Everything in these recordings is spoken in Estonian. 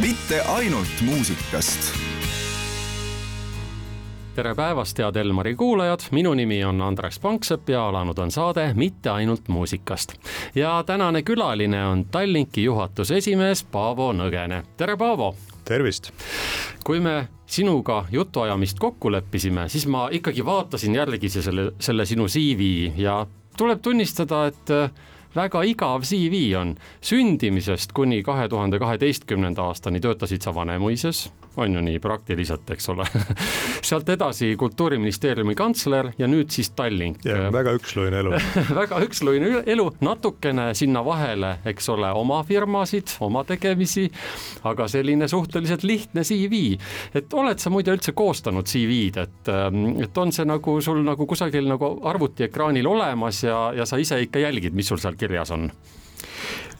mitte ainult muusikast tere päevast, head Elmari kuulajad, minu nimi on Andres Panksepp ja alanud on saade Mitte ainult muusikast. ja tänane külaline on Tallinki juhatuse esimees Paavo Nõgene, tere Paavo. tervist. kui me sinuga jutuajamist kokku leppisime, siis ma ikkagi vaatasin jällegi selle, selle sinu CV ja tuleb tunnistada, et väga igav CV on. sündimisest kuni kahe tuhande kaheteistkümnenda aastani töötasid sa Vanemuises on ju nii praktiliselt, eks ole sealt edasi kultuuriministeeriumi kantsler ja nüüd siis Tallink. väga üksluine elu väga üksluine elu, natukene sinna vahele, eks ole, oma firmasid, oma tegemisi, aga selline suhteliselt lihtne CV. et oled sa muide üldse koostanud CV-d, et, ähm, et on see nagu sul nagu kusagil nagu arvutiekraanil olemas ja, ja sa ise ikka jälgid, mis sul seal kirjas on?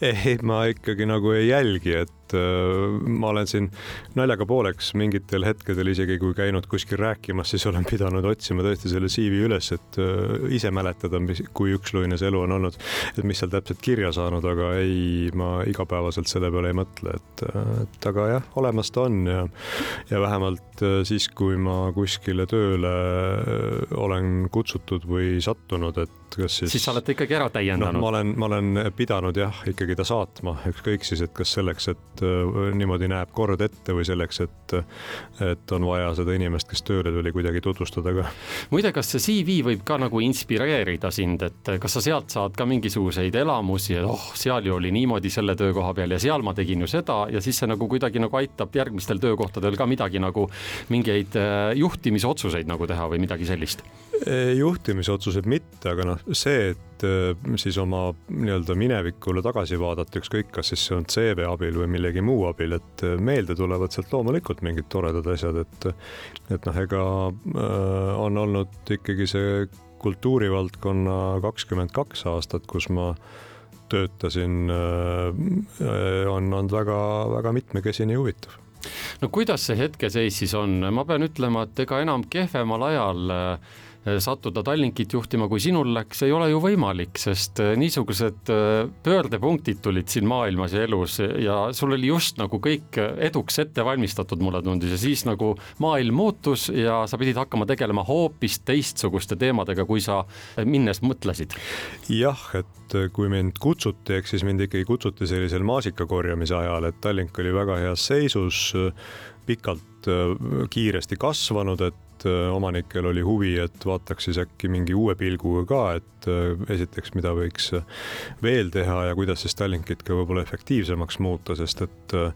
ei, ma ikkagi nagu ei jälgi, et et äh, ma olen siin naljaga pooleks mingitel hetkedel isegi kui käinud kuskil rääkimas, siis olen pidanud otsima tõesti selle CV üles, et äh, ise mäletada, mis, kui üksluine see elu on olnud, et mis seal täpselt kirja saanud, aga ei, ma igapäevaselt selle peale ei mõtle, et, et aga jah, olemas ta on ja, ja vähemalt äh, siis, kui ma kuskile tööle olen kutsutud või sattunud, et kas siis. siis sa oled ikkagi ära täiendanud no,? ma olen, ma olen pidanud jah, ikkagi ta saatma, ükskõik siis, et kas selleks, et niimoodi näeb kord ette või selleks, et, et on vaja seda inimest, kes tööle tuli, kuidagi tutvustada ka. muide, kas see CV võib ka nagu inspireerida sind, et kas sa sealt saad ka mingisuguseid elamusi, et oh, seal ju oli niimoodi selle töökoha peal ja seal ma tegin ju seda ja siis see nagu kuidagi nagu aitab järgmistel töökohtadel ka midagi nagu mingeid äh, juhtimisotsuseid nagu teha või midagi sellist? juhtimisotsused mitte, aga noh, see, et Äh, siis oma nii-öelda minevikule tagasi vaadata, ükskõik, kas siis see on CV abil või millegi muu abil, et äh, meelde tulevad sealt loomulikult mingid toredad asjad, et et noh, ega äh, on olnud ikkagi see kultuurivaldkonna kakskümmend kaks aastat, kus ma töötasin, on olnud väga-väga mitmekesine ja huvitav. No kuidas see hetkeseis siis on, ma pean ütlema, et ega enam kehvemal ajal äh, Äh, sattuda Tallinkit juhtima, kui sinul läks, ei ole ju võimalik, sest äh, niisugused äh, pöördepunktid tulid siin maailmas ja elus ja sul oli just nagu kõik eduks ette valmistatud, mulle tundus, ja siis nagu maailm muutus ja sa pidid hakkama tegelema hoopis teistsuguste teemadega, kui sa minnes mõtlesid. jah, et kui mind kutsuti, ehk siis mind ikkagi kutsuti sellisel maasikakorjamise ajal, et Tallink oli väga heas seisus, pikalt kiiresti kasvanud, et et äh, omanikel oli huvi, et vaataks siis äkki mingi uue pilguga ka, et äh, esiteks, mida võiks veel teha ja kuidas siis Tallinkit ka võib-olla efektiivsemaks muuta, sest et äh,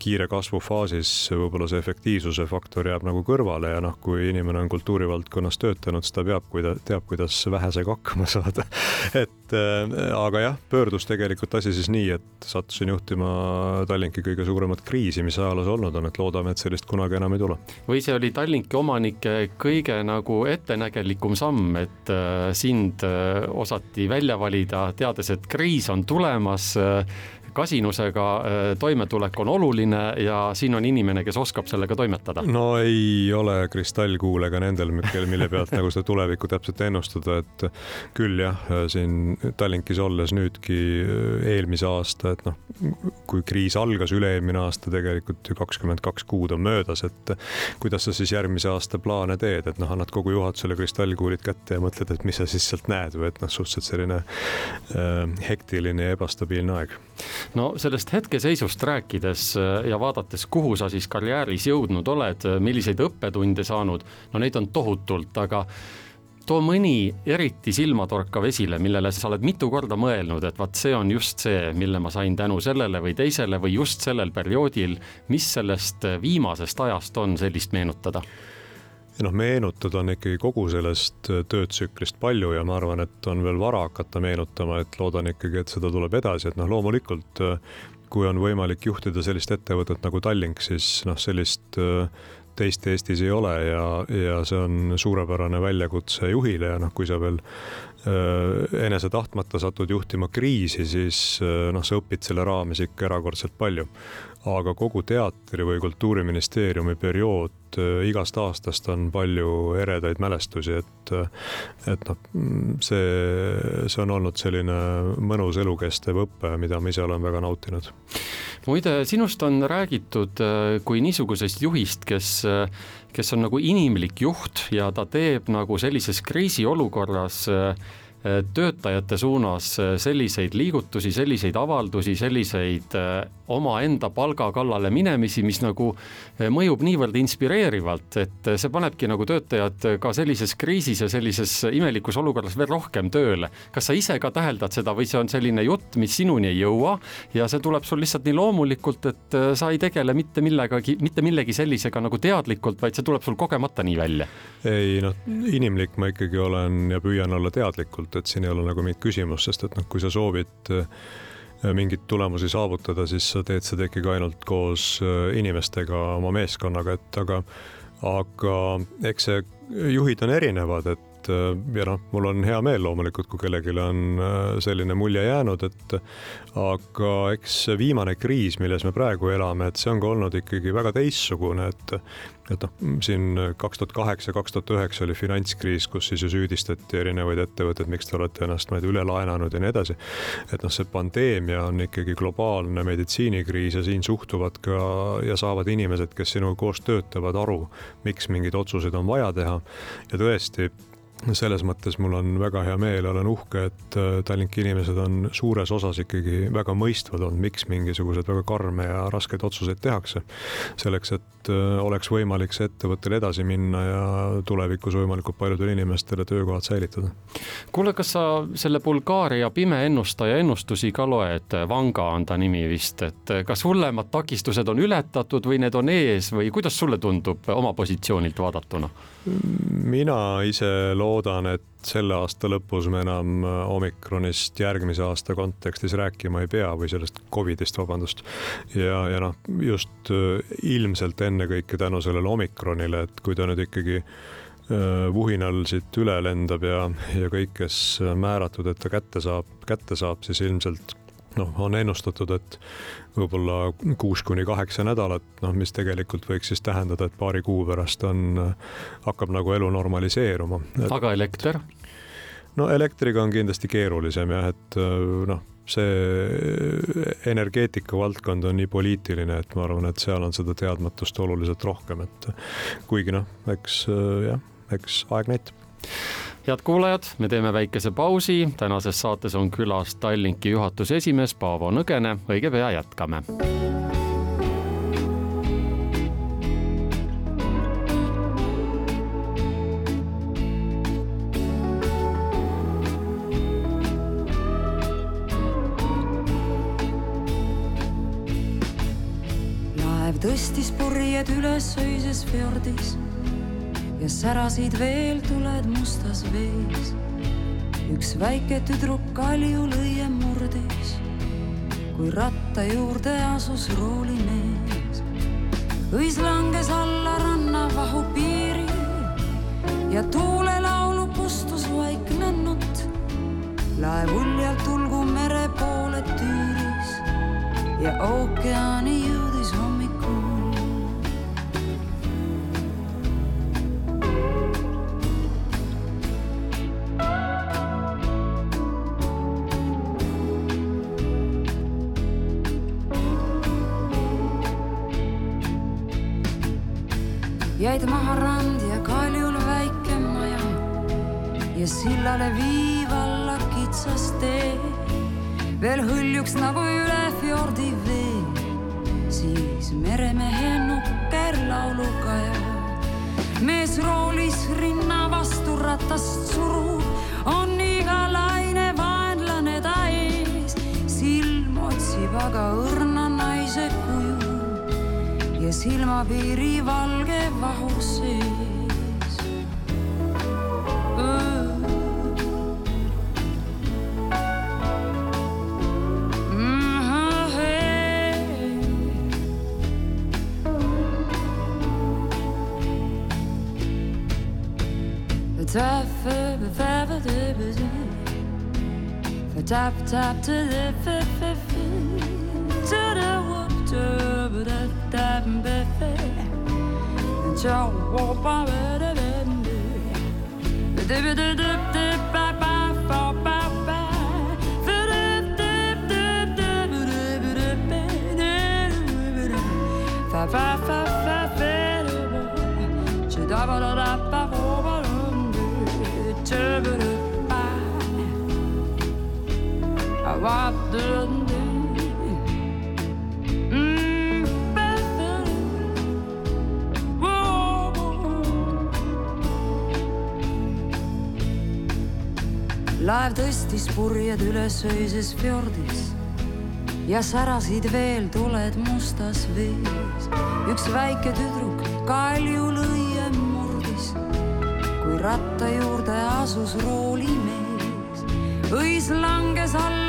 kiire kasvu faasis võib-olla see efektiivsuse faktor jääb nagu kõrvale ja noh, kui inimene on kultuurivaldkonnas töötanud, siis ta peab, kui ta teab, kuidas vähesega hakkama saada et äh, aga jah, pöördus tegelikult asi siis nii, et sattusin juhtima Tallinki kõige suuremat kriisi, mis ajaloos olnud on, et loodame, et sellist kunagi enam ei tule. või see oli Tallinki omanike kõige nagu ettenägelikum samm, et äh, sind äh, osati välja valida, teades, et kriis on tulemas kasinusega äh, toimetulek on oluline ja siin on inimene, kes oskab sellega toimetada. no ei ole kristallkuulega nendel, mille pealt nagu seda tulevikku täpselt ennustada, et küll jah, siin Tallinkis olles nüüdki äh, eelmise aasta, et noh, kui kriis algas üle-eelmine aasta, tegelikult ju kakskümmend kaks kuud on möödas, et kuidas sa siis järgmise aasta plaane teed, et noh, annad kogu juhatusele kristallkuulid kätte ja mõtled, et mis sa siis sealt näed või et noh, suhteliselt selline äh, hektiline ja ebastabiilne aeg no sellest hetkeseisust rääkides äh, ja vaadates, kuhu sa siis karjääris jõudnud oled, äh, milliseid õppetunde saanud, no neid on tohutult, aga too mõni eriti silmatorkav esile, millele sa oled mitu korda mõelnud, et vaat see on just see, mille ma sain tänu sellele või teisele või just sellel perioodil. mis sellest äh, viimasest ajast on sellist meenutada? Noh, meenutada on ikkagi kogu sellest äh, töötsüklist palju ja ma arvan, et on veel vara hakata meenutama, et loodan ikkagi, et seda tuleb edasi, et noh, loomulikult äh, kui on võimalik juhtida sellist ettevõtet nagu Tallink, siis noh, sellist äh, teist Eestis ei ole ja, ja see on suurepärane väljakutse juhile ja noh, kui sa veel enese tahtmata satud juhtima kriisi, siis noh, sa õpid selle raames ikka erakordselt palju aga kogu teatri või kultuuriministeeriumi periood äh, igast aastast on palju eredaid mälestusi, et, äh, et noh, see, see on olnud selline mõnus elukestev õpe, mida ma ise olen väga nautinud. muide, sinust on räägitud äh, kui niisugusest juhist, kes, kes on nagu inimlik juht ja ta teeb nagu sellises kriisiolukorras äh, töötajate suunas selliseid liigutusi, selliseid avaldusi, selliseid omaenda palga kallale minemisi, mis nagu eh, mõjub niivõrd inspireerivalt, et see panebki nagu töötajad ka sellises kriisis ja sellises imelikus olukorras veel rohkem tööle. kas sa ise ka täheldad seda või see on selline jutt, mis sinuni ei jõua ja see tuleb sul lihtsalt nii loomulikult, et sa ei tegele mitte millegagi, mitte millegi sellisega nagu teadlikult, vaid see tuleb sul kogemata nii välja? ei noh, inimlik ma ikkagi olen ja püüan olla teadlikult, et siin ei ole nagu mingit küsimust, sest et noh, kui sa soovid mingeid tulemusi saavutada, siis sa teed seda ikkagi ainult koos äh, inimestega, oma meeskonnaga, et aga, aga eks see juhid on erinevad, et et äh, ja noh, mul on hea meel loomulikult, kui kellelegi on äh, selline mulje jäänud, et aga eks viimane kriis, milles me praegu elame, et see on ka olnud ikkagi väga teistsugune, et et noh, siin kaks tuhat kaheksa, kaks tuhat üheksa oli finantskriis, kus siis ju süüdistati erinevaid ettevõtteid, miks te olete ennast, ma ei tea, üle laenanud ja nii edasi. et noh, see pandeemia on ikkagi globaalne meditsiinikriis ja siin suhtuvad ka ja saavad inimesed, kes sinuga koos töötavad, aru, miks mingeid otsuseid on vaja teha. ja tõesti selles mõttes mul on väga hea meel, olen uhke, et äh, Tallinki inimesed on suures osas ikkagi väga mõistvad olnud, miks mingisuguseid väga karme ja raskeid otsuseid tehakse. selleks, et äh, oleks võimalik see ettevõttel edasi minna ja tulevikus võimalikult paljudele inimestele töökohad säilitada. kuule, kas sa selle Bulgaaria pime ennustaja ennustusi ka loed, Vanga on ta nimi vist, et kas hullemad takistused on ületatud või need on ees või kuidas sulle tundub oma positsioonilt vaadatuna? Mina ise loodan, et selle aasta lõpus me enam omikronist järgmise aasta kontekstis rääkima ei pea või sellest Covidist, vabandust. ja, ja noh, just äh, ilmselt ennekõike tänu sellele omikronile, et kui ta nüüd ikkagi äh, vuhinal siit üle lendab ja, ja kõik, kes määratud, et ta kätte saab, kätte saab, siis ilmselt noh, on ennustatud, et võib-olla kuus kuni kaheksa nädalat, noh, mis tegelikult võiks siis tähendada, et paari kuu pärast on, hakkab nagu elu normaliseeruma aga elekter? no elektriga on kindlasti keerulisem jah, et noh, see energeetika valdkond on nii poliitiline, et ma arvan, et seal on seda teadmatust oluliselt rohkem, et kuigi noh, eks jah, eks aeg näitab head kuulajad, me teeme väikese pausi, tänases saates on külas Tallinki juhatuse esimees Paavo Nõgene, õige pea jätkame. laev tõstis purjed üles öises fjordis ja särasid veel tuled mustas vees. üks väike tüdruk kaljulõie murdis, kui ratta juurde asus roolimees. õis langes alla rannavahu piiri ja tuulelaulu pustus vaiknenut. laev uljalt ulgu piirivalge vahu sees. De bezin. We tap, te do do do laev tõstis purjed üles öises fjordis ja särasid veel tuled mustas vees. üks väike tüdruk kaljulõie murdis, kui ratta juurde asus roolimees. õis langes alla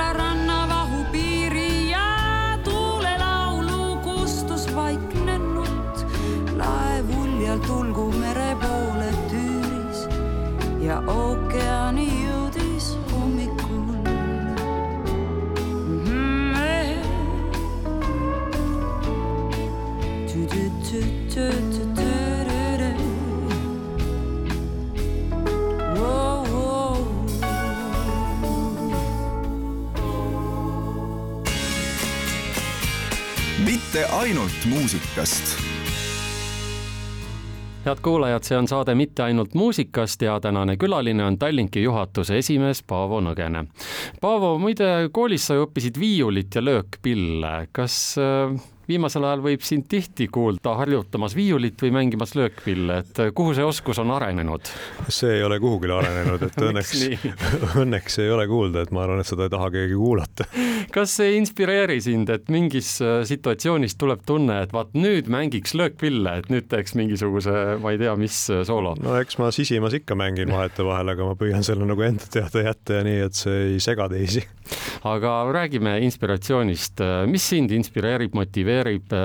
mitte ainult muusikast head kuulajad, see on saade Mitte ainult muusikast ja tänane külaline on Tallinki juhatuse esimees Paavo Nõgene. Paavo, muide koolis sa õppisid viiulit ja löökpille, kas äh, viimasel ajal võib sind tihti kuulda harjutamas viiulit või mängimas löökpille, et äh, kuhu see oskus on arenenud? see ei ole kuhugile arenenud, et õnneks õnneks ei ole kuulda, et ma arvan, et seda ei taha keegi kuulata. kas see ei inspireeri sind, et mingis äh, situatsioonis tuleb tunne, et vaat nüüd mängiks löökpille, et nüüd teeks mingisuguse, ma ei tea, mis äh, soolo? no eks ma sisimas ikka mängin vahetevahel, aga ma püüan selle nagu enda teada jätta ja nii, et see ei sega teisi. aga räägime inspiratsioonist, mis sind inspireerib, motiveerib,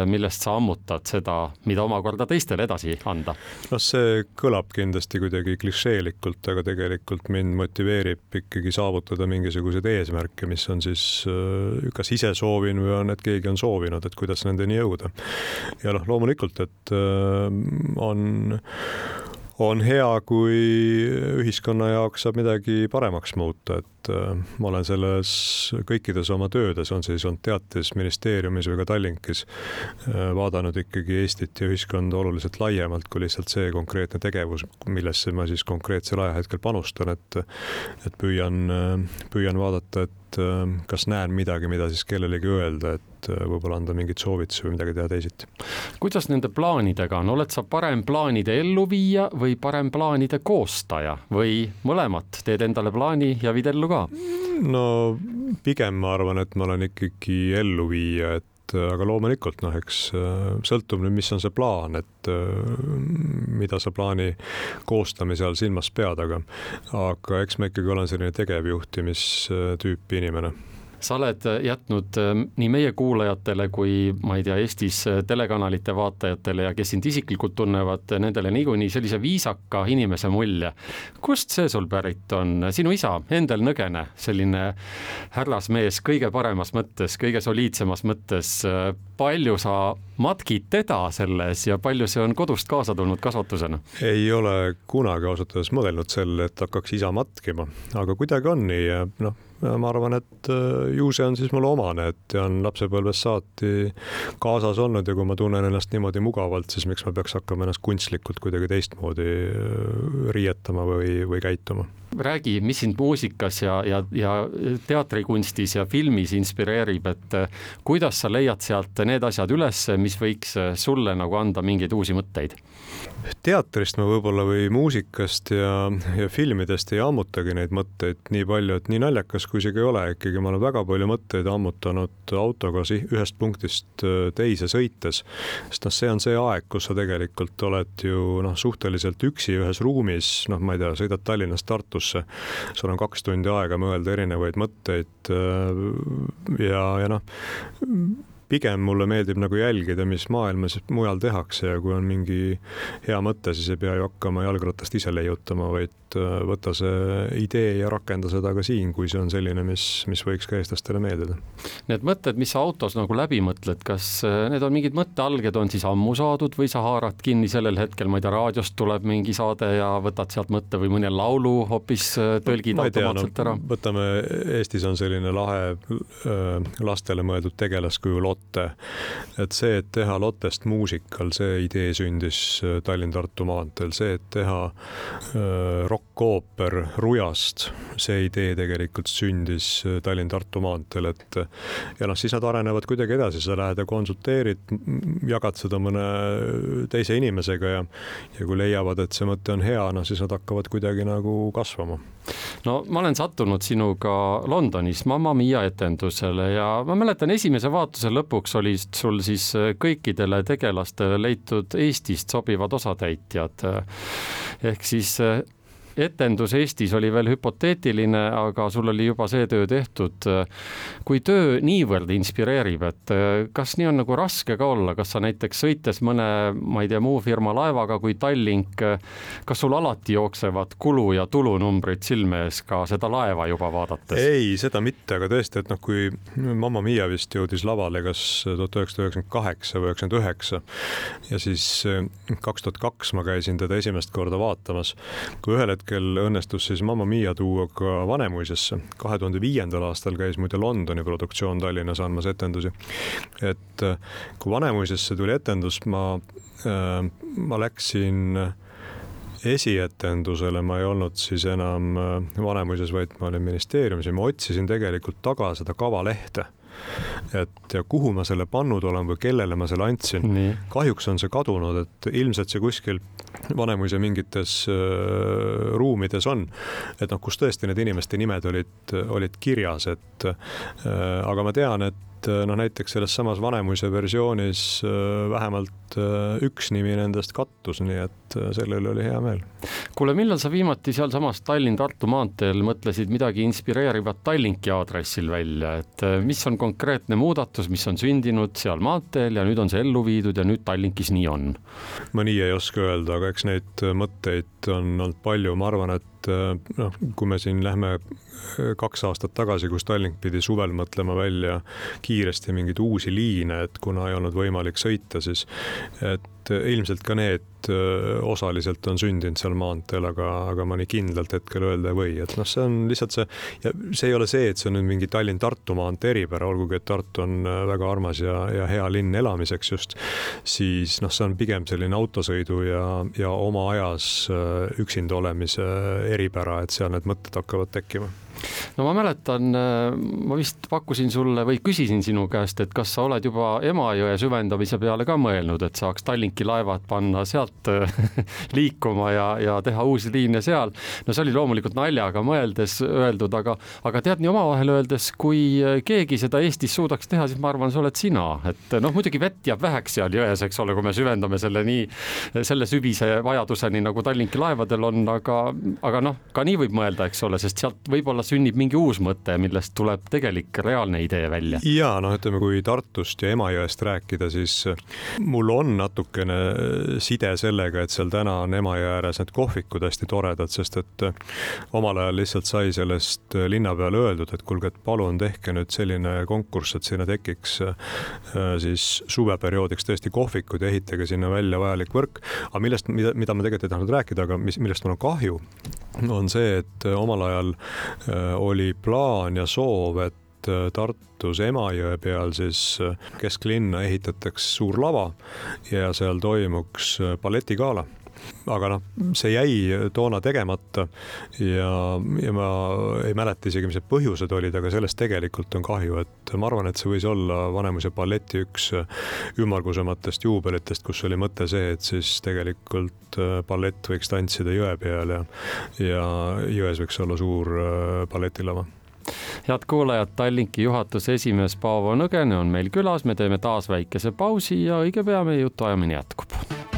millest sa ammutad seda, mida omakorda teistele edasi anda? noh, see kõlab kindlasti kuidagi klišeelikult, aga tegelikult mind motiveerib ikkagi saavutada mingisuguseid eesmärke, mis on siis äh, kas ise soovin või on, et keegi on soovinud, et kuidas nendeni jõuda. ja noh, loomulikult, et äh, on on hea, kui ühiskonna jaoks saab midagi paremaks muuta, et äh, ma olen selles kõikides oma töödes, on see siis olnud teatis, ministeeriumis või ka Tallinkis, äh, vaadanud ikkagi Eestit ja ühiskonda oluliselt laiemalt kui lihtsalt see konkreetne tegevus, millesse ma siis konkreetsel ajahetkel panustan, et et püüan, püüan vaadata, et äh, kas näen midagi, mida siis kellelegi öelda, et võib-olla anda mingeid soovitusi või midagi teha teisiti. kuidas nende plaanidega on, oled sa parem plaanide elluviija või parem plaanide koostaja või mõlemat, teed endale plaani ja viid ellu ka? no pigem ma arvan, et ma olen ikkagi elluviija, et aga loomulikult noh, eks sõltub nüüd, mis on see plaan, et mida sa plaani koostamise all silmas pead, aga aga eks ma ikkagi olen selline tegevjuhtimistüüpi inimene sa oled jätnud nii meie kuulajatele kui ma ei tea, Eestis telekanalite vaatajatele ja kes sind isiklikult tunnevad, nendele niikuinii sellise viisaka inimese mulje. kust see sul pärit on, sinu isa, Endel Nõgene, selline härrasmees kõige paremas mõttes, kõige soliidsemas mõttes, palju sa matkid teda selles ja palju see on kodust kaasa tulnud kasvatusena? ei ole kunagi ausalt öeldes mõelnud selle, et hakkaks isa matkima, aga kuidagi on nii ja noh, ma arvan, et ju see on siis mulle omane, et on lapsepõlvest saati kaasas olnud ja kui ma tunnen ennast niimoodi mugavalt, siis miks ma peaks hakkama ennast kunstlikult kuidagi teistmoodi riietama või, või käituma räägi, mis sind muusikas ja, ja, ja teatrikunstis ja filmis inspireerib, et kuidas sa leiad sealt need asjad üles, mis võiks sulle nagu anda mingeid uusi mõtteid? Teatrist ma võib-olla või muusikast ja, ja filmidest ei ammutagi neid mõtteid nii palju, et nii naljakas kui see ka ei ole, ikkagi ma olen väga palju mõtteid ammutanud autoga ühest punktist teise sõites. sest noh, see on see aeg, kus sa tegelikult oled ju noh, suhteliselt üksi ühes ruumis, noh, ma ei tea, sõidad Tallinnast Tartusse, sul on kaks tundi aega mõelda erinevaid mõtteid ja, ja noh pigem mulle meeldib nagu jälgida, mis maailmas mujal tehakse ja kui on mingi hea mõte, siis ei pea ju hakkama jalgratast ise leiutama, vaid äh, võta see idee ja rakenda seda ka siin, kui see on selline, mis, mis võiks ka eestlastele meeldida. Need mõtted, mis sa autos nagu läbi mõtled, kas äh, need on mingid mõttealged on siis ammu saadud või sa haarad kinni sellel hetkel, ma ei tea, raadiost tuleb mingi saade ja võtad sealt mõtte või mõne laulu hoopis äh, tõlgid automaatselt no, ära? võtame, Eestis on selline lahe lastele mõeldud tegelaskuju Lotte Lotte. et see, et teha Lottest muusikal, see idee sündis äh, Tallinn-Tartu maanteel, see, et teha äh, rokkooper Rujast, see idee tegelikult sündis äh, Tallinn-Tartu maanteel, et ja noh, siis nad arenevad kuidagi edasi, sa lähed ja konsulteerid, jagad seda mõne teise inimesega ja ja kui leiavad, et see mõte on hea, noh siis nad hakkavad kuidagi nagu kasvama. No ma olen sattunud sinuga Londonis Mamma Mia etendusele ja ma mäletan, esimese vaatuse lõpuks olid sul siis kõikidele tegelastele leitud Eestist sobivad osatäitjad. ehk siis etendus Eestis oli veel hüpoteetiline, aga sul oli juba see töö tehtud. kui töö niivõrd inspireerib, et kas nii on nagu raske ka olla, kas sa näiteks sõites mõne, ma ei tea, muu firma laevaga kui Tallink, kas sul alati jooksevad kulu ja tulunumbrid silme ees ka seda laeva juba vaadates? ei, seda mitte, aga tõesti, et noh, kui Mamma Mia vist jõudis lavale kas tuhat üheksasada üheksakümmend kaheksa või üheksakümmend üheksa ja siis kaks tuhat kaks ma käisin teda esimest korda vaatamas, kui ühel hetkel hetkel õnnestus siis Mamma Mia tuua ka Vanemuisesse. kahe tuhande viiendal aastal käis muide Londoni produktsioon Tallinnas andmas etendusi. et äh, kui Vanemuisesse tuli etendus, ma, äh, ma läksin esietendusele ma ei olnud siis enam äh, Vanemuises, vaid ma olin ministeeriumis ja ma otsisin tegelikult taga seda kavalehte et ja kuhu ma selle pannud olen või kellele ma selle andsin. kahjuks on see kadunud, et ilmselt see kuskil Vanemuise mingites ruumides on, et noh, kus tõesti need inimeste nimed olid, olid kirjas, et aga ma tean, et et äh, noh, näiteks selles samas Vanemuise versioonis äh, vähemalt äh, üks nimi nendest kattus, nii et selle üle oli hea meel. kuule, millal sa viimati sealsamas Tallinn-Tartu maanteel mõtlesid midagi inspireerivat Tallinki aadressil välja, et mis on konkreetne muudatus, mis on sündinud seal maanteel ja nüüd on see ellu viidud ja nüüd Tallinkis nii on? ma nii ei oska öelda, aga eks neid mõtteid on olnud palju, ma arvan, et noh, kui me siin lähme kaks aastat tagasi, kus Tallink pidi suvel mõtlema välja kiiresti mingeid uusi liine, et kuna ei olnud võimalik sõita, siis et ilmselt ka need äh, osaliselt on sündinud seal maanteel, aga, aga ma nii kindlalt hetkel öelda ei või, et noh, see on lihtsalt see ja see ei ole see, et see on nüüd mingi Tallinn-Tartu maantee eripära, olgugi et Tartu on äh, väga armas ja, ja hea linn elamiseks just, siis noh, see on pigem selline autosõidu ja, ja oma ajas äh, üksinda olemise eripära, et seal need mõtted hakkavad tekkima no ma mäletan, äh, ma vist pakkusin sulle või küsisin sinu käest, et kas sa oled juba Emajõe süvendamise peale ka mõelnud, et saaks Tallinki laevad panna sealt äh, liikuma ja, ja teha uusi liine seal. no see oli loomulikult naljaga mõeldes öeldud, aga, aga tead nii omavahel öeldes, kui äh, keegi seda Eestis suudaks teha, siis ma arvan, see oled sina, et noh, muidugi vett jääb väheks seal jões, eks ole, kui me süvendame selle nii, selle süvise vajaduseni nagu Tallinki laevadel on, aga, aga noh, ka nii võib mõelda, eks ole, sest sealt võib-olla sünnib mingi uus mõte, millest tuleb tegelik reaalne idee välja. ja noh, ütleme, kui Tartust ja Emajõest rääkida, siis mul on natukene side sellega, et seal täna on Emajõe ääres need kohvikud hästi toredad, sest et omal ajal lihtsalt sai sellest linna peale öeldud, et kuulge, et palun tehke nüüd selline konkurss, et sinna tekiks äh, siis suveperioodiks tõesti kohvikud ja ehitage sinna välja vajalik võrk. aga millest, mida, mida ma tegelikult ei tahtnud rääkida, aga mis, millest mul on kahju, on see, et omal ajal oli plaan ja soov, et äh, Tartus Emajõe peal siis äh, kesklinna ehitataks suur lava ja seal toimuks balletigala aga noh, see jäi toona tegemata ja, ja ma ei mäleta isegi, mis need põhjused olid, aga sellest tegelikult on kahju, et ma arvan, et see võis olla Vanemuise balleti üks ümmargusematest juubelitest, kus oli mõte see, et siis tegelikult äh, ballett võiks tantsida jõe peal ja, ja jões võiks olla suur äh, balletilava head kuulajad, Tallinki juhatuse esimees Paavo Nõgene on meil külas, me teeme taas väikese pausi ja õige pea meie jutuajamine jätkub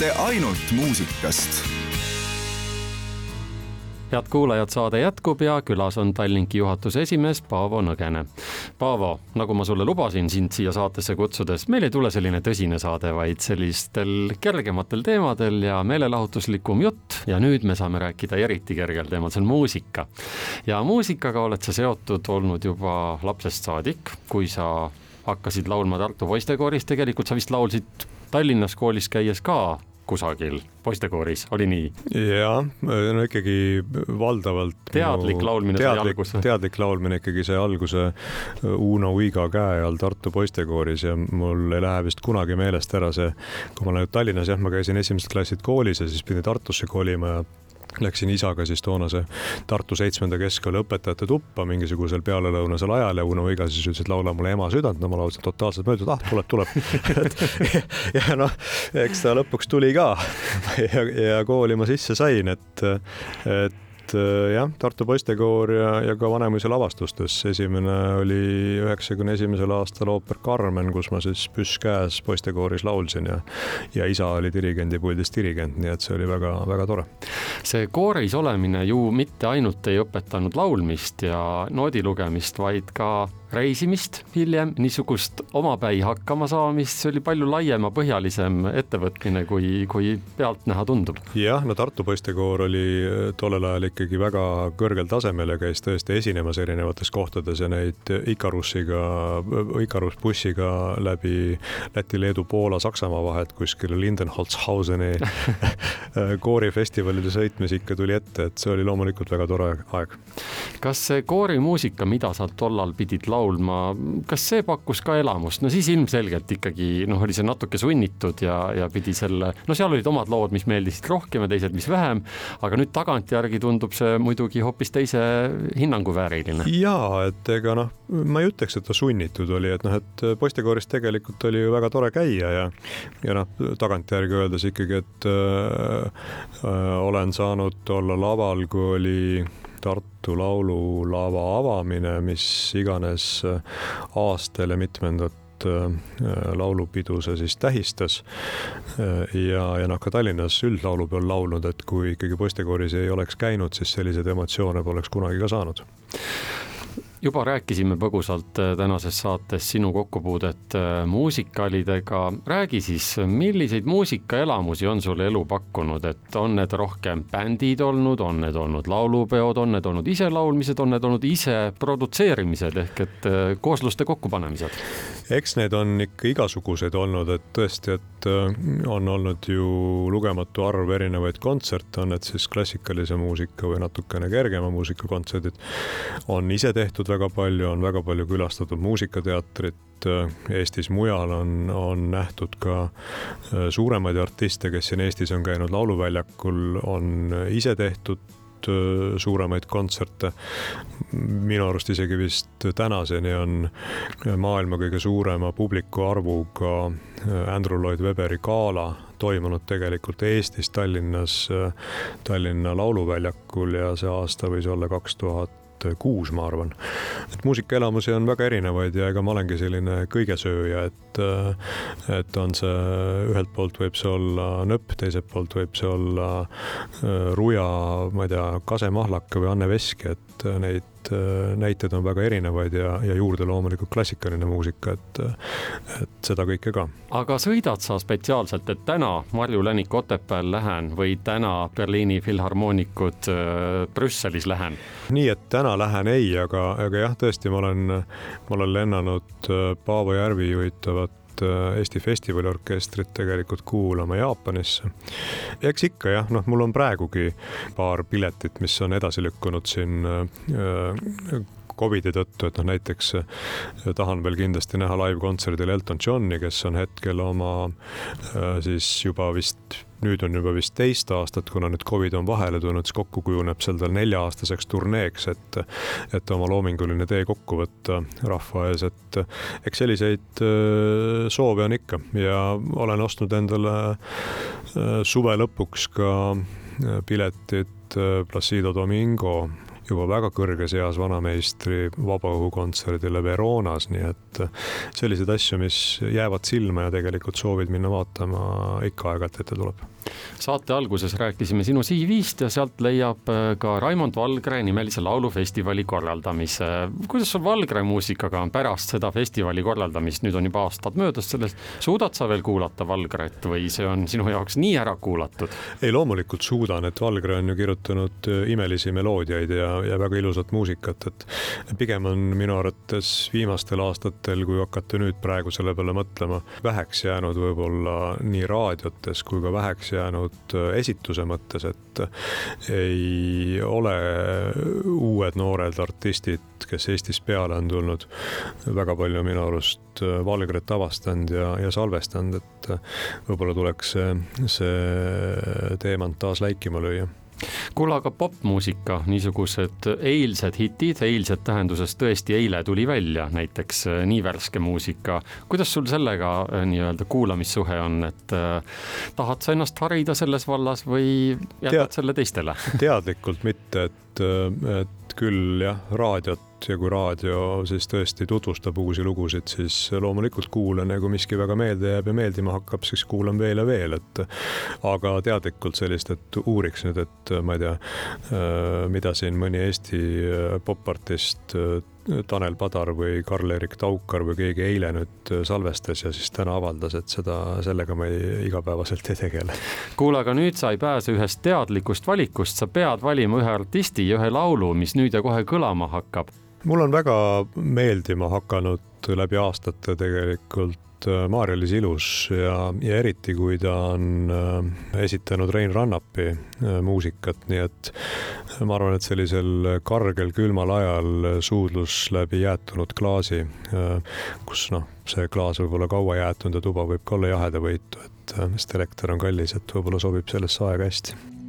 mitte ainult muusikast head kuulajad, saade jätkub ja külas on Tallinki juhatuse esimees Paavo Nõgene. Paavo, nagu ma sulle lubasin sind siia saatesse kutsudes, meil ei tule selline tõsine saade, vaid sellistel kergematel teemadel ja meelelahutuslikum jutt ja nüüd me saame rääkida eriti kergel teemal, see on muusika. ja muusikaga oled sa seotud olnud juba lapsest saadik, kui sa hakkasid laulma Tartu poistekooris, tegelikult sa vist laulsid Tallinnas koolis käies ka kusagil poistekooris, oli nii? jah, no ikkagi valdavalt. teadlik laulmine teadlik, sai alguse? teadlik laulmine ikkagi sai alguse Uno Uiga käe all Tartu poistekooris ja mul ei lähe vist kunagi meelest ära see, kui ma olen Tallinnas, jah, ma käisin esimesed klassid koolis ja siis pidin Tartusse kolima ja Läksin isaga siis toonase Tartu seitsmenda keskkooli õpetajate tuppa mingisugusel pealelõunasel ajal ja Uno Viga siis ütles, et laula mulle ema südant, no ma laulsin totaalselt mööda, ah tuleb, tuleb. Ja noh, eks ta lõpuks tuli ka. Ja, ja kooli ma sisse sain, et, et et äh, jah, Tartu poistekoor ja, ja ka Vanemuise lavastustes. esimene oli üheksakümne esimesel aastal ooper Carmen, kus ma siis püss käes poistekooris laulsin ja, ja isa oli dirigendi puldis dirigent, nii et see oli väga-väga tore. see kooris olemine ju mitte ainult ei õpetanud laulmist ja noodi lugemist, vaid ka reisimist hiljem, niisugust omapäi hakkama saamist, see oli palju laiemapõhjalisem ettevõtmine, kui, kui pealtnäha tundub. jah, no Tartu poistekoor oli tollel ajal ikkagi väga kõrgel tasemel ja käis tõesti esinemas erinevates kohtades ja neid Ikarussiga, Ikarus bussiga läbi Läti, Leedu, Poola, Saksamaa vahet kuskile Lindenholzhauseni koorifestivalile sõitmisi ikka tuli ette, et see oli loomulikult väga tore aeg. kas see koorimuusika, mida sa tollal pidid laulma, laulma, kas see pakkus ka elamust, no siis ilmselgelt ikkagi noh, oli see natuke sunnitud ja, ja pidi selle, no seal olid omad lood, mis meeldisid rohkem ja teised, mis vähem, aga nüüd tagantjärgi tundub see muidugi hoopis teise hinnangu vääriline. ja et ega noh, ma ei ütleks, et ta sunnitud oli, et noh, et poistekooris tegelikult oli ju väga tore käia ja ja noh, tagantjärgi öeldes ikkagi, et äh, äh, olen saanud olla laval, kui oli Tartu Laululava avamine, mis iganes äh, aastale mitmendat äh, laulupidu see siis tähistas. Äh, ja, ja noh, ka Tallinnas üldlaulupeol laulnud, et kui ikkagi poistekooris ei oleks käinud, siis selliseid emotsioone poleks kunagi ka saanud juba rääkisime põgusalt äh, tänases saates sinu kokkupuudet äh, muusikaalidega. räägi siis, milliseid muusikaelamusi on sulle elu pakkunud, et on need rohkem bändid olnud, on need olnud laulupeod, on need olnud iselaulmised, on need olnud ise produtseerimised ehk et äh, koosluste kokkupanemised? eks need on ikka igasuguseid olnud, et tõesti, et on olnud ju lugematu arv erinevaid kontserte, on need siis klassikalise muusika või natukene kergema muusika kontserdid. on ise tehtud väga palju, on väga palju külastatud muusikateatrit äh, Eestis, mujal on, on nähtud ka äh, suuremaid artiste, kes siin Eestis on käinud lauluväljakul, on ise tehtud äh, suuremaid kontserte. minu arust isegi vist tänaseni on maailma kõige suurema publiku arvuga Andrew Lloyd Webberi gala toimunud tegelikult Eestis, Tallinnas, Tallinna Lauluväljakul ja see aasta võis olla kaks tuhat tuhat kuus, ma arvan. et muusikaelamusi on väga erinevaid ja ega ma olengi selline kõigesööja, et, et on see, ühelt poolt võib see olla nööp, teiselt poolt võib see olla äh, Ruja, ma ei tea, Kase Mahlaka või Anne Veski, et neid näiteid on väga erinevaid ja, ja juurde loomulikult klassikaline muusika, et, et seda kõike ka. aga sõidad sa spetsiaalselt, et täna Marju Länik Otepääl lähen või täna Berliini Filharmoonikud äh, Brüsselis lähen? nii et täna lähen ei, aga, aga jah, tõesti, ma olen, ma olen lennanud äh, Paavo Järvi juhitavat äh, Eesti festivaliorkestrit tegelikult kuulama Jaapanisse. eks ikka jah, noh, mul on praegugi paar piletit, mis on edasi lükkunud siin äh, Covidi tõttu, et noh, näiteks tahan veel kindlasti näha live-kontserdil Elton Johni, kes on hetkel oma siis juba vist nüüd on juba vist teist aastat, kuna nüüd Covid on vahele tulnud, siis kokku kujuneb seal tal nelja-aastaseks turneeks, et, et oma loominguline tee kokku võtta rahva ees, et eks selliseid äh, soove on ikka. Ja olen ostnud endale äh, suve lõpuks ka äh, piletid Placido Domingo juba väga kõrges eas vanameistri vabaõhukontserdile Veronas, nii et selliseid asju, mis jäävad silma ja tegelikult soovid minna vaatama, ikka aeg-ajalt ette tuleb saate alguses rääkisime sinu CV-st ja sealt leiab äh, ka Raimond Valgre nimelise laulufestivali korraldamise. kuidas sul Valgre muusikaga on pärast seda festivali korraldamist, nüüd on juba aastad möödas sellest, suudad sa veel kuulata Valgret või see on sinu jaoks nii ära kuulatud? ei, loomulikult suudan, et Valgre on ju kirjutanud äh, imelisi meloodiaid ja, ja väga ilusat muusikat, et pigem on minu arvates viimastel aastatel, kui hakata nüüd praegu selle peale mõtlema, väheks jäänud võib-olla nii raadiotes kui ka väheks jäänud äh, esituse mõttes, et ei ole uued noored artistid, kes Eestis peale on tulnud, väga palju minu arust äh, Valgret avastanud ja, ja salvestanud, et äh, võib-olla tuleks see, see teemant taas läikima lüüa kuule, aga popmuusika, niisugused eilsed hitid, eilsed tähenduses tõesti eile tuli välja, näiteks äh, nii värske muusika. kuidas sul sellega äh, nii-öelda kuulamissuhe on, et äh, tahad sa ennast harida selles vallas või jätad Tead, selle teistele teadlikult mitte, et, et küll jah, raadiot ja kui raadio siis tõesti tutvustab uusi lugusid, siis loomulikult kuulan ja kui miski väga meelde jääb ja meeldima hakkab, siis kuulan veel ja veel, et aga teadlikult sellist, et uuriks nüüd, et ma ei tea, mida siin mõni Eesti popartist Tanel Padar või Karl-Erik Taukar või keegi eile nüüd salvestas ja siis täna avaldas, et seda, sellega ma ei, igapäevaselt ei tegele. kuule, aga nüüd sa ei pääse ühest teadlikust valikust, sa pead valima ühe artisti ja ühe laulu, mis nüüd ja kohe kõlama hakkab mul on väga meeldima hakanud läbi aastate tegelikult äh, Maarja-Liis Ilus ja, ja eriti, kui ta on äh, esitanud Rein Rannapi äh, muusikat, nii et ma arvan, et sellisel kargel külmal ajal suudlus läbi jäätunud klaasi, kus noh, see klaas võib olla kaua jäätunud ja tuba võib ka olla jahedavõitu, et sest elekter on kallis, et võib-olla sobib sellesse aega hästi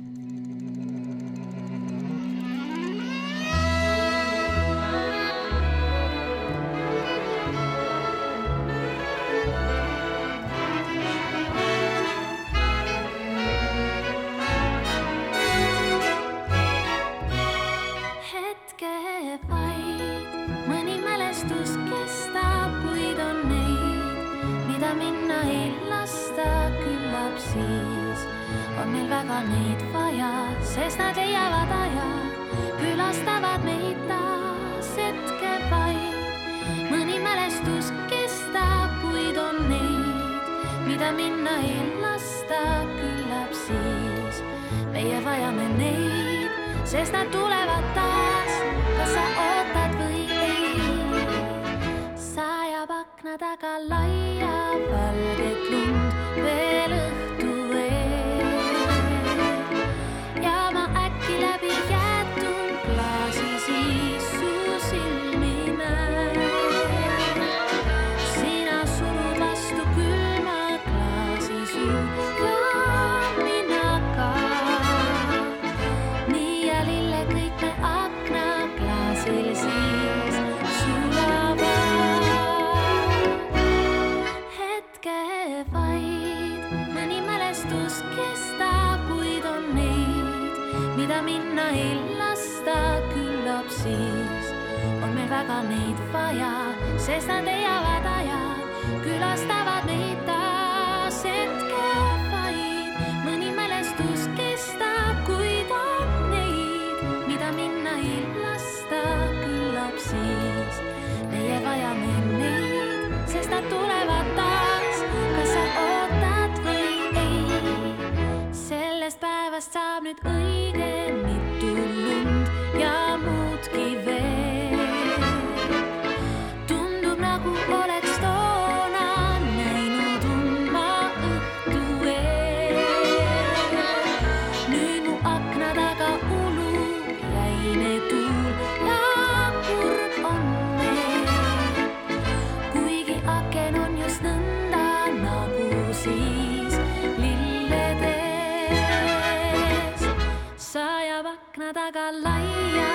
体がライアン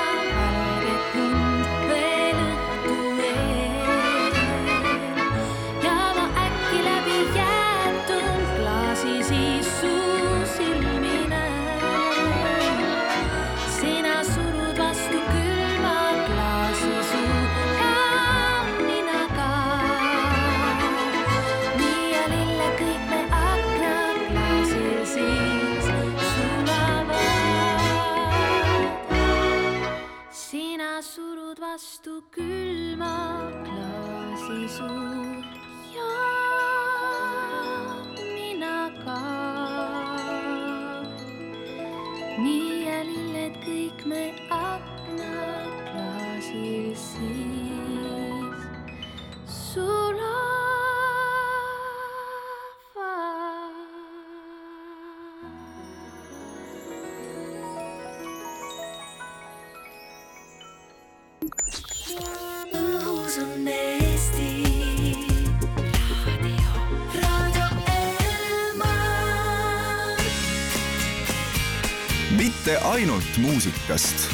mitte ainult muusikast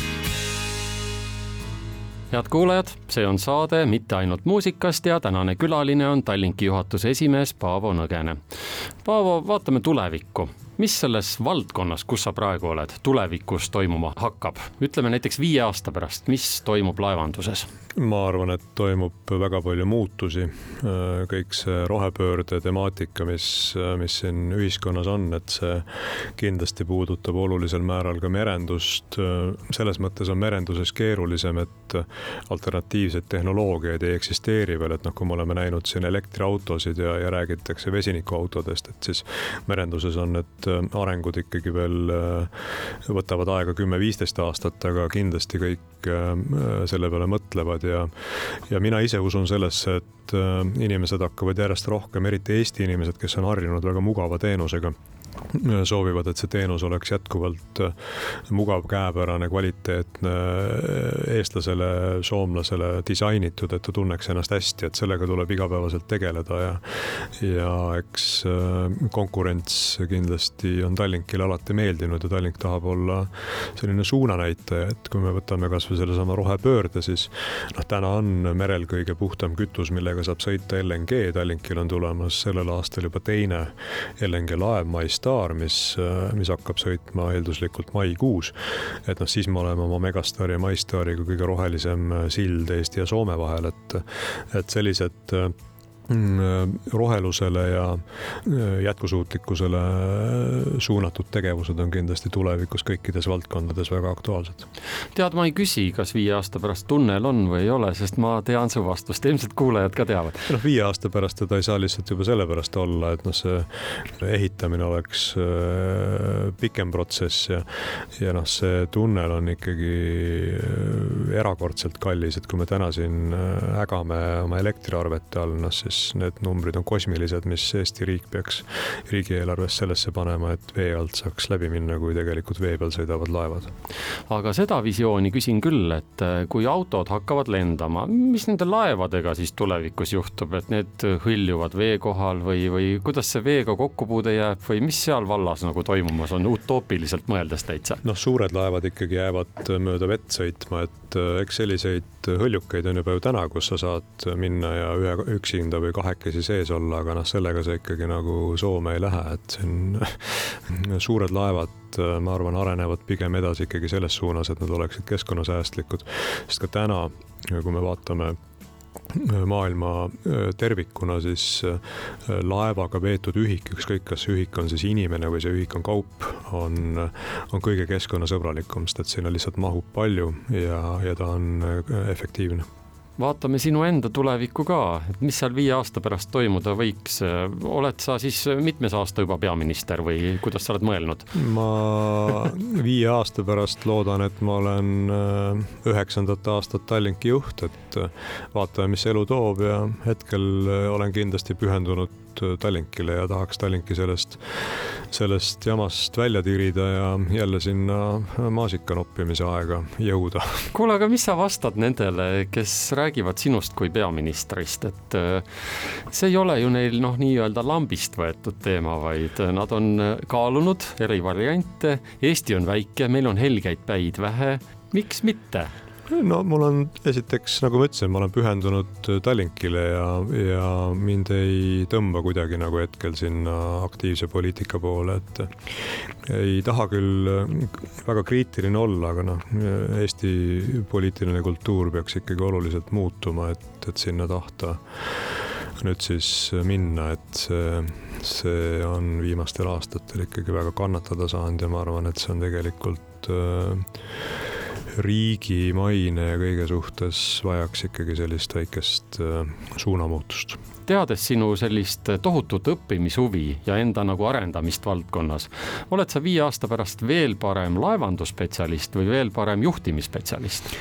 head kuulajad, see on saade Mitte ainult muusikast ja tänane külaline on Tallinki juhatuse esimees Paavo Nõgene. Paavo, vaatame tulevikku mis selles valdkonnas, kus sa praegu oled, tulevikus toimuma hakkab, ütleme näiteks viie aasta pärast, mis toimub laevanduses? ma arvan, et toimub väga palju muutusi. kõik see rohepöörde temaatika, mis, mis siin ühiskonnas on, et see kindlasti puudutab olulisel määral ka merendust. selles mõttes on merenduses keerulisem, et alternatiivseid tehnoloogiaid ei eksisteeri veel, et noh, kui me oleme näinud siin elektriautosid ja, ja räägitakse vesinikuautodest, et siis merenduses on need arengud ikkagi veel võtavad aega kümme-viisteist aastat, aga kindlasti kõik selle peale mõtlevad ja, ja mina ise usun sellesse, et äh, inimesed hakkavad järjest rohkem, eriti Eesti inimesed, kes on harjunud väga mugava teenusega soovivad, et see teenus oleks jätkuvalt äh, mugav, käepärane, kvaliteetne, äh, eestlasele, soomlasele disainitud, et ta tunneks ennast hästi, et sellega tuleb igapäevaselt tegeleda ja ja eks äh, konkurents kindlasti on Tallinkile alati meeldinud ja Tallink tahab olla selline suunanäitaja, et kui me võtame kasvõi sellesama rohepöörde, siis noh, täna on merel kõige puhtam kütus, millega saab sõita LNG, Tallinkil on tulemas sellel aastal juba teine LNG laev Mais Star, mis, mis hakkab sõitma eelduslikult maikuus. et noh, siis me oleme oma Megastaari ja MyStariga kõige rohelisem sild Eesti ja Soome vahel, et, et sellised Mm, rohelusele ja äh, jätkusuutlikkusele suunatud tegevused on kindlasti tulevikus kõikides valdkondades väga aktuaalsed. tead, ma ei küsi, kas viie aasta pärast tunnel on või ei ole, sest ma tean su vastust, ilmselt kuulajad ka teavad. noh, viie aasta pärast teda ei saa lihtsalt juba sellepärast olla, et noh, see ehitamine oleks äh, pikem protsess ja, ja noh, see tunnel on ikkagi äh, erakordselt kallis, et kui me täna siin ägame oma elektriarvete all, noh siis siis need numbrid on kosmilised, mis Eesti riik peaks riigieelarves sellesse panema, et vee alt saaks läbi minna, kui tegelikult vee peal sõidavad laevad. aga seda visiooni küsin küll, et äh, kui autod hakkavad lendama, mis nende laevadega siis tulevikus juhtub, et need hõljuvad vee kohal või, või kuidas see veega kokkupuude jääb või mis seal vallas nagu toimumas on utoopiliselt mõeldes täitsa? noh, suured laevad ikkagi jäävad mööda vett sõitma, et äh, eks selliseid hõljukeid on juba ju täna, kus sa saad minna ja ühe üksinda või kahekesi sees olla, aga noh, sellega sa ikkagi nagu Soome ei lähe, et siin suured laevad, ma arvan, arenevad pigem edasi ikkagi selles suunas, et nad oleksid keskkonnasäästlikud. sest ka täna, kui me vaatame maailma tervikuna, siis laevaga veetud ühik, ükskõik, kas ühik on siis inimene või see ühik on kaup, on, on kõige keskkonnasõbralikum, sest et sinna lihtsalt mahub palju ja, ja ta on efektiivne vaatame sinu enda tulevikku ka, et mis seal viie aasta pärast toimuda võiks. oled sa siis mitmes aasta juba peaminister või kuidas sa oled mõelnud? ma viie aasta pärast loodan, et ma olen äh, üheksandat aastat Tallinki juht, et äh, vaatame, mis elu toob ja hetkel äh, olen kindlasti pühendunud Tallinkile ja tahaks Tallinki sellest, sellest jamast välja tirida ja jälle sinna maasika noppimise aega jõuda. kuule, aga mis sa vastad nendele, kes räägivad sinust kui peaministrist, et äh, see ei ole ju neil noh, nii-öelda lambist võetud teema, vaid nad on kaalunud eri variante. Eesti on väike, meil on helgeid päid vähe, miks mitte? No mul on esiteks, nagu ma ütlesin, ma olen pühendunud Tallinkile ja, ja mind ei tõmba kuidagi nagu hetkel sinna aktiivse poliitika poole, et ei taha küll väga kriitiline olla, aga noh, Eesti poliitiline kultuur peaks ikkagi oluliselt muutuma, et, et sinna tahta nüüd siis minna, et see, see on viimastel aastatel ikkagi väga kannatada saanud ja ma arvan, et see on tegelikult äh, riigi maine ja kõige suhtes vajaks ikkagi sellist väikest äh, suunamuutust teades sinu sellist tohutut õppimishuvi ja enda nagu arendamist valdkonnas, oled sa viie aasta pärast veel parem laevandusspetsialist või veel parem juhtimisspetsialist?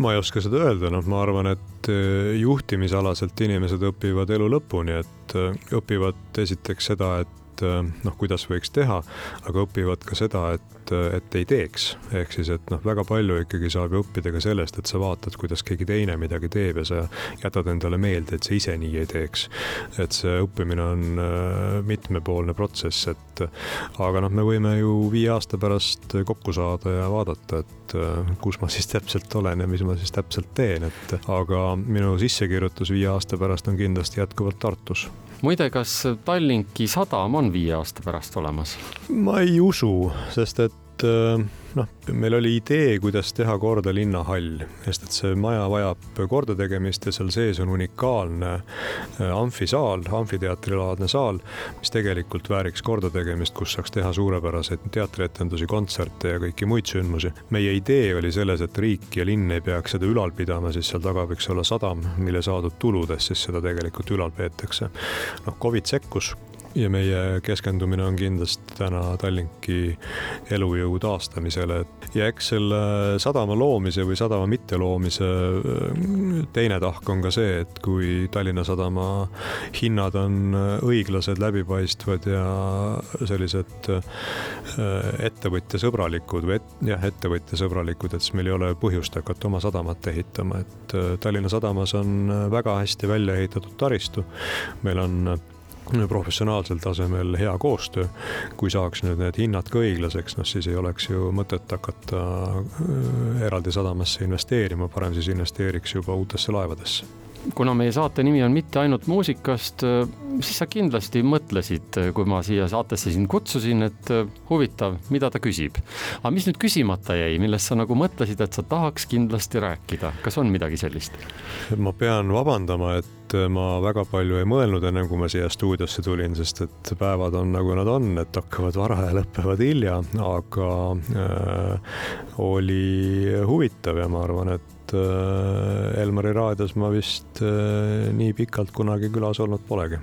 ma ei oska seda öelda, noh, ma arvan, et äh, juhtimisalaselt inimesed õpivad elu lõpuni, et äh, õpivad esiteks seda, et et äh, noh, kuidas võiks teha, aga õpivad ka seda, et, et ei teeks. ehk siis, et noh, väga palju ikkagi saab ju õppida ka sellest, et sa vaatad, kuidas keegi teine midagi teeb ja sa jätad endale meelde, et sa ise nii ei teeks. et see õppimine on äh, mitmepoolne protsess, et aga noh, me võime ju viie aasta pärast kokku saada ja vaadata, et äh, kus ma siis täpselt olen ja mis ma siis täpselt teen, et aga minu sissekirjutus viie aasta pärast on kindlasti jätkuvalt Tartus muide, kas Tallinki sadam on viie aasta pärast olemas? ma ei usu, sest et äh, noh, meil oli idee, kuidas teha korda linnahall, sest et see maja vajab kordategemist ja seal sees on unikaalne äh, amfisaal, amfiteatrilaadne saal, mis tegelikult vääriks kordategemist, kus saaks teha suurepäraseid teatrietendusi, kontserte ja kõiki muid sündmusi. meie idee oli selles, et riik ja linn ei peaks seda ülal pidama, siis seal taga võiks olla sadam, mille saadud tuludest siis seda tegelikult ülal peetakse. noh, Covid sekkus ja meie keskendumine on kindlasti täna Tallinki elujõu taastamisele. ja eks selle sadama loomise või sadama mitteloomise äh, teine tahk on ka see, et kui Tallinna Sadama hinnad on õiglased, läbipaistvad ja sellised äh, ettevõtjasõbralikud või et, jah, ettevõtjasõbralikud, et siis meil ei ole põhjust hakata oma sadamat ehitama, et äh, Tallinna Sadamas on väga hästi välja ehitatud taristu. meil on professionaalsel tasemel hea koostöö. kui saaks nüüd need hinnad ka õiglaseks, noh siis ei oleks ju mõtet hakata äh, eraldi sadamasse investeerima, parem siis investeeriks juba uutesse laevadesse kuna meie saate nimi on mitte ainult muusikast, äh, siis sa kindlasti mõtlesid, äh, kui ma siia saatesse sind kutsusin, et huvitav, mida ta küsib. aga mis nüüd küsimata jäi, millest sa nagu mõtlesid, et sa tahaks kindlasti rääkida, kas on midagi sellist? ma pean vabandama, et ma väga palju ei mõelnud ennem kui ma siia stuudiosse tulin, sest et päevad on nagu nad on, et hakkavad vara ja lõpevad hilja, aga äh, oli huvitav ja ma arvan, et äh, Elmari raadios ma vist äh, nii pikalt kunagi külas olnud polegi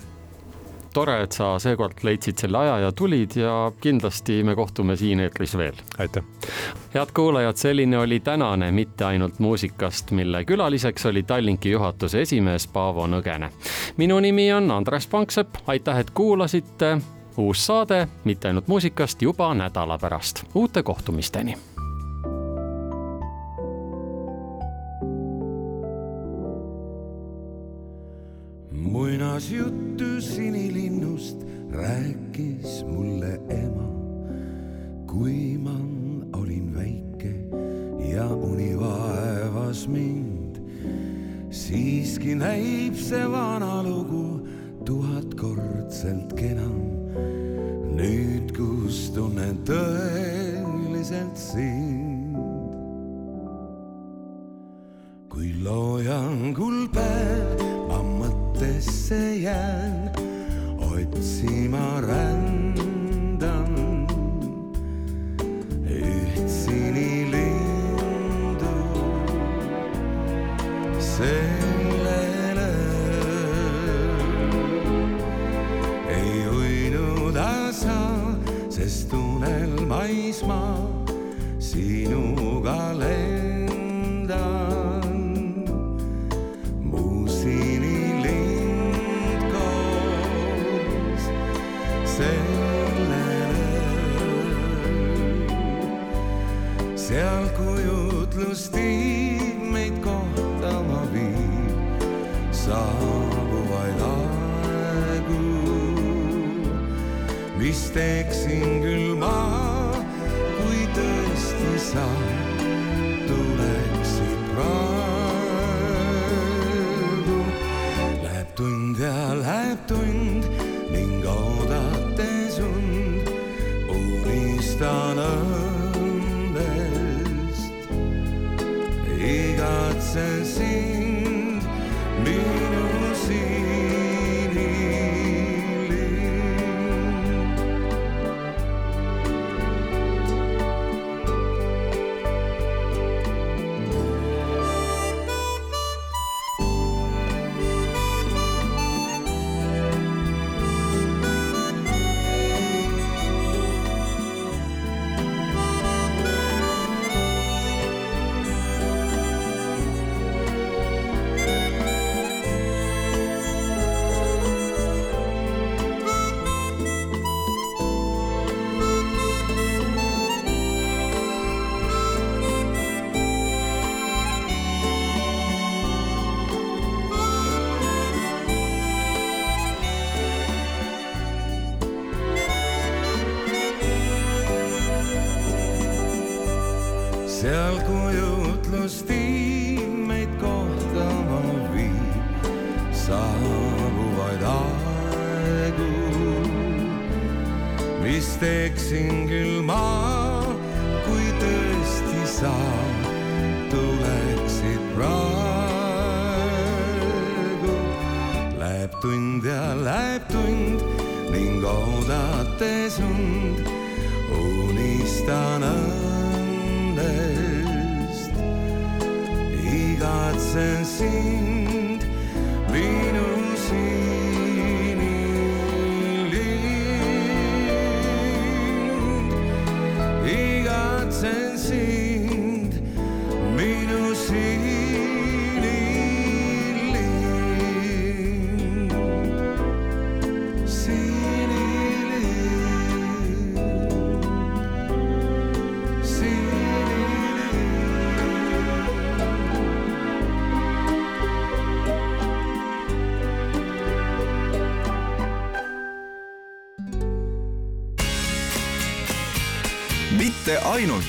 tore, et sa seekord leidsid selle aja ja tulid ja kindlasti me kohtume siin eetris veel. aitäh. head kuulajad, selline oli tänane Mitte ainult muusikast, mille külaliseks oli Tallinki juhatuse esimees Paavo Nõgene. minu nimi on Andres Panksepp, aitäh, et kuulasite. uus saade Mitte ainult muusikast juba nädala pärast. uute kohtumisteni muinasjuttu sinilinnust rääkis mulle ema, kui ma olin väike ja uni vaevas mind. siiski näib see vana lugu tuhatkordselt kenam. Saabuvaid aegu, mis teeksin küll maha, kui tõesti sa tuleksid seal kujutlus viib meid kohtama viib saabuvaid aegu. vist eksin küll ma, kui tõesti sa tuleksid praegu. Läheb tund ja läheb tund ning oodates und unistan õnnest. igatsen sind minu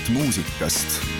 muusikast